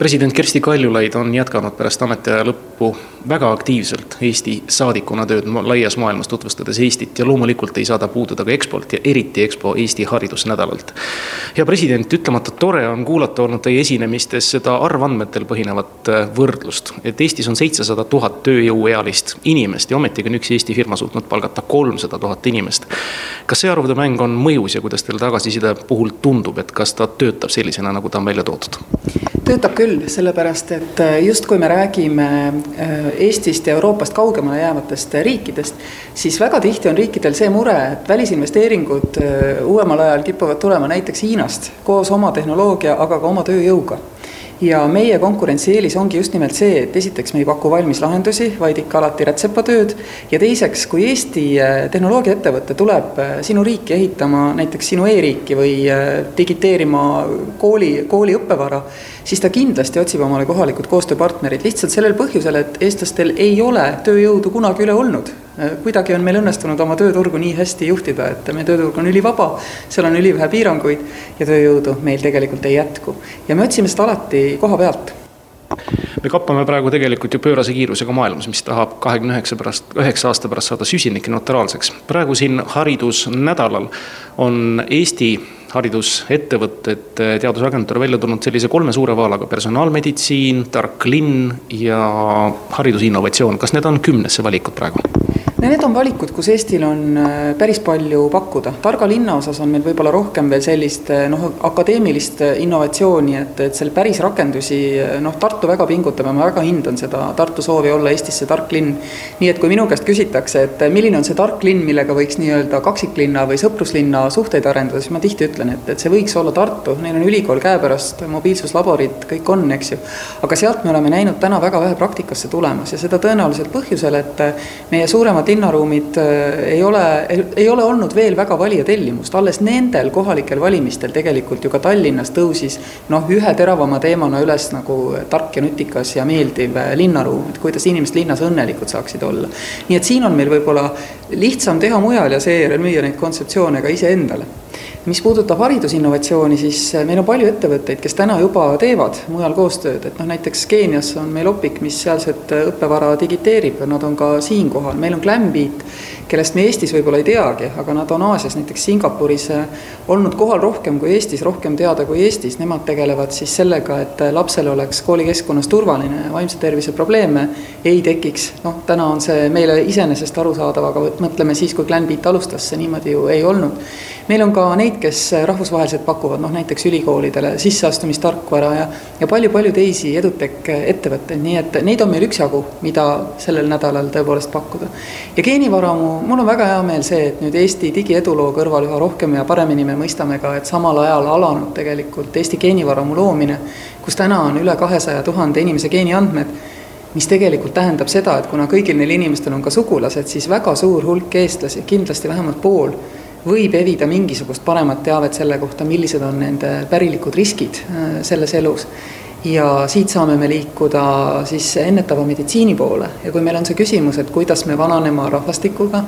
president Kersti Kaljulaid on jätkanud pärast ametiaja lõppu väga aktiivselt Eesti saadikuna tööd laias maailmas, tutvustades Eestit ja loomulikult ei saa ta puududa ka EXPO-lt ja eriti EXPO Eesti haridusnädalalt. hea president, ütlemata tore on kuulata olnud teie esinemistes seda arvandmetel põhinevat äh, võrdlust, et Eestis on seitsesada tuhat tööjõuealist inimest ja ometigi on üks Eesti firma suutnud palgata kolmsada tuhat inimest. kas see arvude mäng on mõjus ja kuidas teile tagasiside puhul tundub, et kas ta töötab sellisena, nagu ta on välja toodud? Töötab küll, sellepärast et äh, just kui me räägime äh, Eestist ja Euroopast kaugemale jäävatest riikidest, siis väga tihti on riikidel see mure, et välisinvesteeringud äh, uuemal ajal kipuvad tulema näiteks Hiinast koos oma tehnoloogia, aga ka oma tööjõuga ja meie konkurentsieelis ongi just nimelt see, et esiteks me ei paku valmis lahendusi, vaid ikka alati rätsepatööd. ja teiseks, kui Eesti äh, tehnoloogiaettevõte tuleb äh, sinu riiki ehitama näiteks sinu e-riiki või äh, digiteerima kooli, kooli õppevara, siis ta kindlasti otsib omale kohalikud koostööpartnerid lihtsalt sellel põhjusel, et eestlastel ei ole tööjõudu kunagi üle olnud kuidagi on meil õnnestunud oma tööturgu nii hästi juhtida, et meie tööturg on ülivaba, seal on ülivähe piiranguid ja tööjõudu meil tegelikult ei jätku. ja me otsime seda alati koha pealt me kappame praegu tegelikult ju pöörase kiirusega maailmas, mis tahab kahekümne üheksa pärast, üheksa aasta pärast saada süsinikneutraalseks. praegu siin haridusnädalal on Eesti haridusettevõtted, teadusagentuur välja tulnud sellise kolme suure vaalaga, personaalmeditsiin, tark linn ja haridusinnovatsioon. kas need on kümnesse valikud praegu? Need on valikud, kus Eestil on äh, päris palju pakkuda. targa linna osas on meil võib-olla rohkem veel sellist äh, noh, akadeemilist äh, innovatsiooni, et, et seal päris rakendusi noh, Tartu väga pingutab ja ma väga hindan seda Tartu soovi olla Eestis see tark linn. nii et kui minu käest küsitakse, et milline on see tark linn, millega võiks nii-öelda kaksiklinna või sõpruslinna suhteid arendada, siis ma tihti ütlen, et, et see võiks olla Tartu, neil on ülikool käepärast, mobiilsuslaborid, kõik on, eks ju. aga sealt me oleme näinud täna väga vähe praktikasse tulemas ja seda tõenäoliselt põhjusel, et meie suuremad linnaruumid äh, ei ole, ei ole olnud veel väga valija tellimust, alles nendel kohalikel valimistel tegelikult ju ka Tallinnas tõusis noh, ühe teravama teemana üles nagu tark ja nutikas ja meeldiv äh, linnaruum, et kuidas inimesed linnas õnnelikud saaksid olla. nii et siin on meil võib-olla lihtsam teha mujal ja seejärel müüa neid kontseptsioone ka iseendale mis puudutab haridusinnovatsiooni, siis äh, meil on palju ettevõtteid, kes täna juba teevad mujal koostööd, et noh, näiteks Keenias on meil Opik, mis sealset äh, õppevara digiteerib. Nad on ka siinkohal, meil on Glambeat, kellest me Eestis võib-olla ei teagi, aga nad on Aasias, näiteks Singapuris äh, olnud kohal rohkem kui Eestis, rohkem teada kui Eestis, nemad tegelevad siis sellega, et lapsel oleks koolikeskkonnas turvaline ja vaimse tervise probleeme ei tekiks. noh, täna on see meile iseenesest arusaadav, aga mõtleme siis, kui Glambeat alustas, see niimoodi ju ei olnud meil on ka neid, kes rahvusvaheliselt pakuvad, noh näiteks ülikoolidele sisseastumistarkvara ja, ja palju-palju teisi edutech ettevõtteid, nii et neid on meil üksjagu, mida sellel nädalal tõepoolest pakkuda. ja geenivaramu, mul on väga hea meel see, et nüüd Eesti digieduloo kõrval üha rohkem ja paremini me mõistame ka, et samal ajal alanud tegelikult Eesti geenivaramu loomine, kus täna on üle kahesaja tuhande inimese geeniandmed mis tegelikult tähendab seda, et kuna kõigil neil inimestel on ka sugulased, siis väga suur hulk eestlasi, kindlasti vähemalt pool võib evida mingisugust paremat teavet selle kohta, millised on nende pärilikud riskid äh, selles elus. Ja siit saame me liikuda siis ennetava meditsiini poole. Ja kui meil on see küsimus, et kuidas me vananema rahvastikuga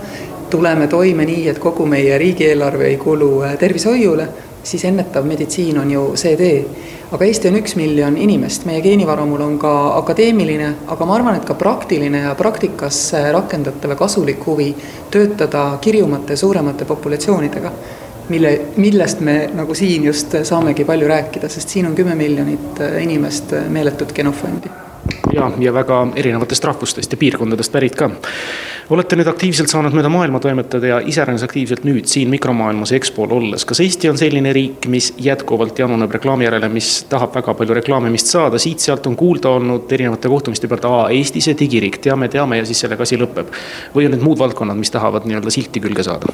tuleme toime nii, et kogu meie riigieelarve ei kulu äh, tervishoiule, siis ennetav meditsiin on ju see tee. Aga Eesti on üks miljon inimest, meie geenivaramul on ka akadeemiline, aga ma arvan, et ka praktiline ja praktikas rakendatav ja kasulik huvi töötada kirjumate, suuremate populatsioonidega, mille, millest me nagu siin just saamegi palju rääkida, sest siin on kümme miljonit inimest meeletut genofondi ja, ja väga erinevatest rahvustest ja piirkondadest pärit ka. olete nüüd aktiivselt saanud mööda maailma toimetada ja iseäranis aktiivselt nüüd siin mikromaailmas EXPO-l olles. kas Eesti on selline riik, mis jätkuvalt januneb reklaami järele, mis tahab väga palju reklaamimist saada, siit-sealt on kuulda olnud erinevate kohtumiste pealt, aa, Eesti see digiriik, teame, teame ja siis sellega asi lõpeb. või on need muud valdkonnad, mis tahavad nii-öelda silti külge saada?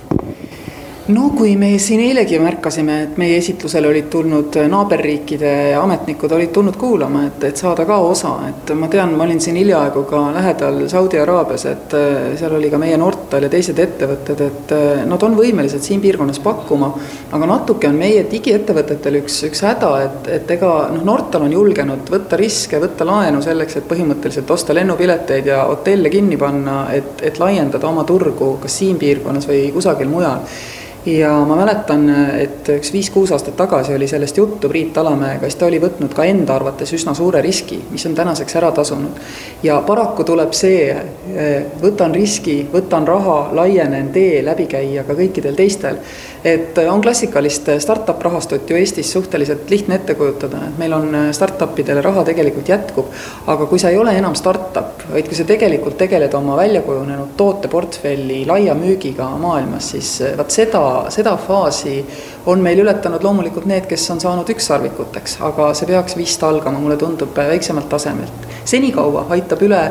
No kui me siin eilegi märkasime, et meie esitlusele olid tulnud naaberriikide ametnikud olid tulnud kuulama, et, et saada ka osa, et ma tean, ma olin siin hiljaaegu ka lähedal Saudi Araabias, et äh, seal oli ka meie Nortal ja teised ettevõtted, et äh, nad on võimelised siin piirkonnas pakkuma, aga natuke on meie digiettevõtetel üks, üks häda, et, et ega noh, Nortal on julgenud võtta riske, võtta laenu selleks, et põhimõtteliselt osta lennupileteid ja hotelle kinni panna, et, et laiendada oma turgu kas siin piirkonnas või kusagil mujal ja ma mäletan, et üks viis-kuus aastat tagasi oli sellest juttu Priit Alamäega, siis ta oli võtnud ka enda arvates üsna suure riski, mis on tänaseks ära tasunud. ja paraku tuleb see, võtan riski, võtan raha, laienen tee läbi käia ka kõikidel teistel et on klassikalist startup rahastut ju Eestis suhteliselt lihtne ette kujutada, et meil on startup idele raha tegelikult jätkub, aga kui sa ei ole enam startup, vaid kui sa tegelikult tegeled oma välja kujunenud tooteportfelli laia müügiga maailmas, siis vaat seda, seda faasi on meil ületanud loomulikult need, kes on saanud ükssarvikuteks, aga see peaks vist algama, mulle tundub, väiksemalt tasemelt. senikaua aitab üle,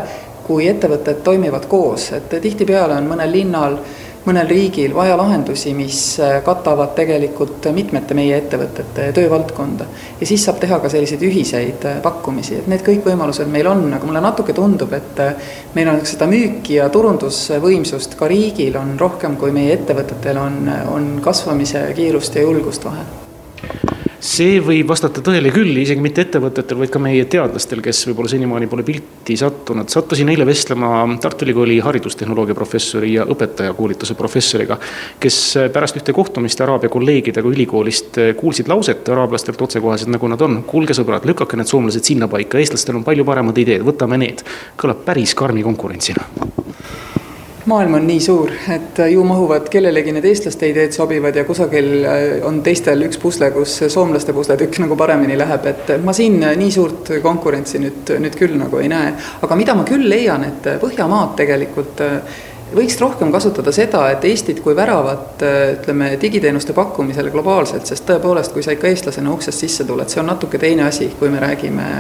kui ettevõtted toimivad koos, et tihtipeale on mõnel linnal mõnel riigil vaja lahendusi, mis äh, katavad tegelikult mitmete meie ettevõtete töövaldkonda. ja siis saab teha ka selliseid ühiseid äh, pakkumisi, et need kõik võimalused meil on, aga mulle natuke tundub, et äh, meil on seda müüki ja turundusvõimsust ka riigil on rohkem, kui meie ettevõtetel on, on kasvamise kiirust ja julgust vahel see võib vastata tõele küll, isegi mitte ettevõtetel, vaid ka meie teadlastel, kes võib-olla senimaani pole pilti sattunud. sattusin eile vestlema Tartu Ülikooli haridustehnoloogia professori ja õpetajakoolituse professoriga, kes pärast ühte kohtumist araabia kolleegidega ülikoolist kuulsid lauset araablastelt otsekohesed, nagu nad on. kuulge sõbrad, lükake need soomlased sinnapaika, eestlastel on palju paremad ideed, võtame need. kõlab päris karmi konkurentsina maailm on nii suur, et ju mahuvad kellelegi need eestlaste ideed sobivad ja kusagil äh, on teistel üks pusle, kus soomlaste pusletükk nagu paremini läheb, et ma siin nii suurt konkurentsi nüüd, nüüd küll nagu ei näe. aga mida ma küll leian, et Põhjamaad tegelikult äh, võiks rohkem kasutada seda, et Eestit kui väravat äh, ütleme, digiteenuste pakkumisele globaalselt, sest tõepoolest, kui sa ikka eestlasena uksest sisse tuled, see on natuke teine asi, kui me räägime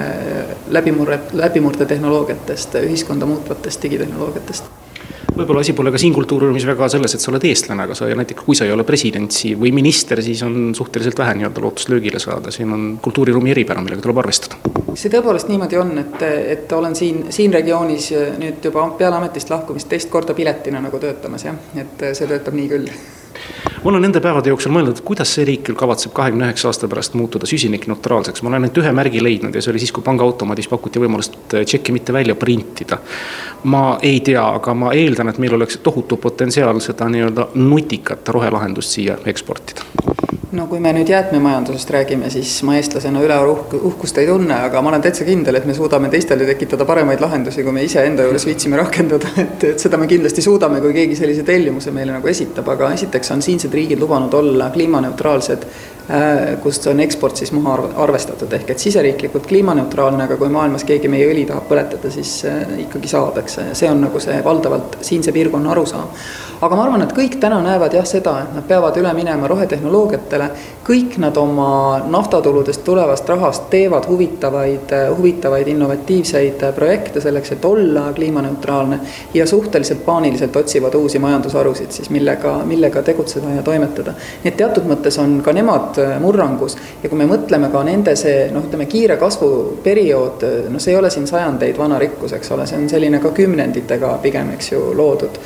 läbimurre, läbimurdetehnoloogiatest, ühiskonda muutvatest digitehnoloogiatest võib-olla asi pole ka siin kultuuriruumis väga selles, et sa oled eestlane, aga sa näiteks, kui sa ei ole president või minister, siis on suhteliselt vähe nii-öelda lootust löögile saada, siin on kultuuriruumi eripära, millega tuleb arvestada. see tõepoolest niimoodi on, et, et olen siin, siin regioonis nüüd juba peale ametist lahkumist teist korda piletina nagu töötamas jah, et see töötab nii küll ma olen nende päevade jooksul mõelnud, kuidas see riik küll kavatseb kahekümne üheksa aasta pärast muutuda süsinikneutraalseks, ma olen ainult ühe märgi leidnud ja see oli siis, kui pangaautomaadis pakuti võimalust äh, tšekki mitte välja printida. ma ei tea, aga ma eeldan, et meil oleks tohutu potentsiaal seda nii-öelda nutikat rohelahendust siia eksportida no kui me nüüd jäätmemajandusest räägime, siis ma eestlasena ülearu uhk-, uhkust ei tunne, aga ma olen täitsa kindel, et me suudame teistele tekitada paremaid lahendusi, kui me iseenda juures viitsime rakendada, et, et seda me kindlasti suudame, kui keegi sellise tellimuse meile nagu esitab, aga esiteks on siinsed riigid lubanud olla kliimaneutraalsed kust on eksport siis maha arvestatud, ehk et siseriiklikult kliimaneutraalne, aga kui maailmas keegi meie õli tahab põletada, siis äh, ikkagi saab, eks, see on nagu see valdavalt siinse piirkonna arusaam. aga ma arvan, et kõik täna näevad jah seda, et nad peavad üle minema rohetehnoloogiatele, kõik nad oma naftatuludest tulevast rahast teevad huvitavaid, huvitavaid innovatiivseid projekte selleks, et olla kliimaneutraalne ja suhteliselt paaniliselt otsivad uusi majandusharusid siis, millega, millega tegutseda ja toimetada. nii et teatud mõttes on ka nemad olnud murrangus ja kui me mõtleme ka nende see noh, ütleme kiire kasvu periood, no see ei ole siin sajandeid vana rikkus, eks ole, see on selline ka kümnenditega pigem, eks ju, loodud.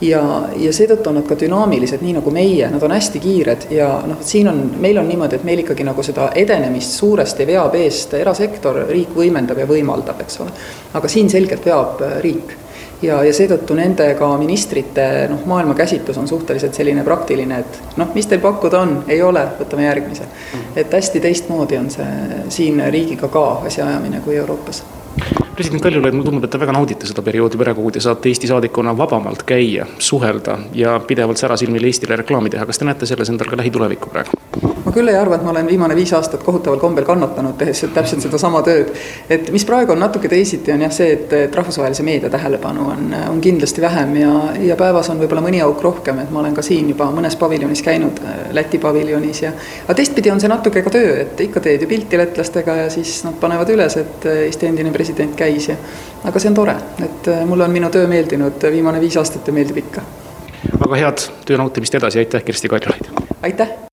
ja, ja seetõttu on nad ka dünaamilised, nii nagu meie, nad on hästi kiired ja noh, siin on, meil on niimoodi, et meil ikkagi nagu seda edenemist suuresti veab eest erasektor, riik võimendab ja võimaldab, eks ole. aga siin selgelt veab riik ja, ja seetõttu nendega ministrite noh, maailmakäsitlus on suhteliselt selline praktiline, et noh, mis teil pakkuda on, ei ole, võtame järgmise. Mhm. et hästi teistmoodi on see siin riigiga ka asjaajamine kui Euroopas president Kaljulaid, mulle tundub, et te väga naudite seda perioodi praegu, kui te saate Eesti saadikuna vabamalt käia, suhelda ja pidevalt särasilmil Eestile reklaami teha. kas te näete selles endal ka lähitulevikku praegu? ma küll ei arva, et ma olen viimane viis aastat kohutaval kombel kannatanud, tehes täpselt sedasama tööd. et mis praegu on natuke teisiti, on jah see, et, et rahvusvahelise meedia tähelepanu on, on kindlasti vähem ja, ja päevas on võib-olla mõni auk rohkem, et ma olen ka siin juba mõnes paviljonis käinud, Läti paviljonis ja aga teistpidi on see natuke ka töö, et ikka teed ju pilti lätlastega ja siis nad panevad üles, et Eesti endine president käis ja aga see on tore, et mulle on minu töö meeldinud viimane viis aastat ja meeldib ikka. väga head töö nautimist edasi, aitäh, Kersti Kaljulaid! aitäh!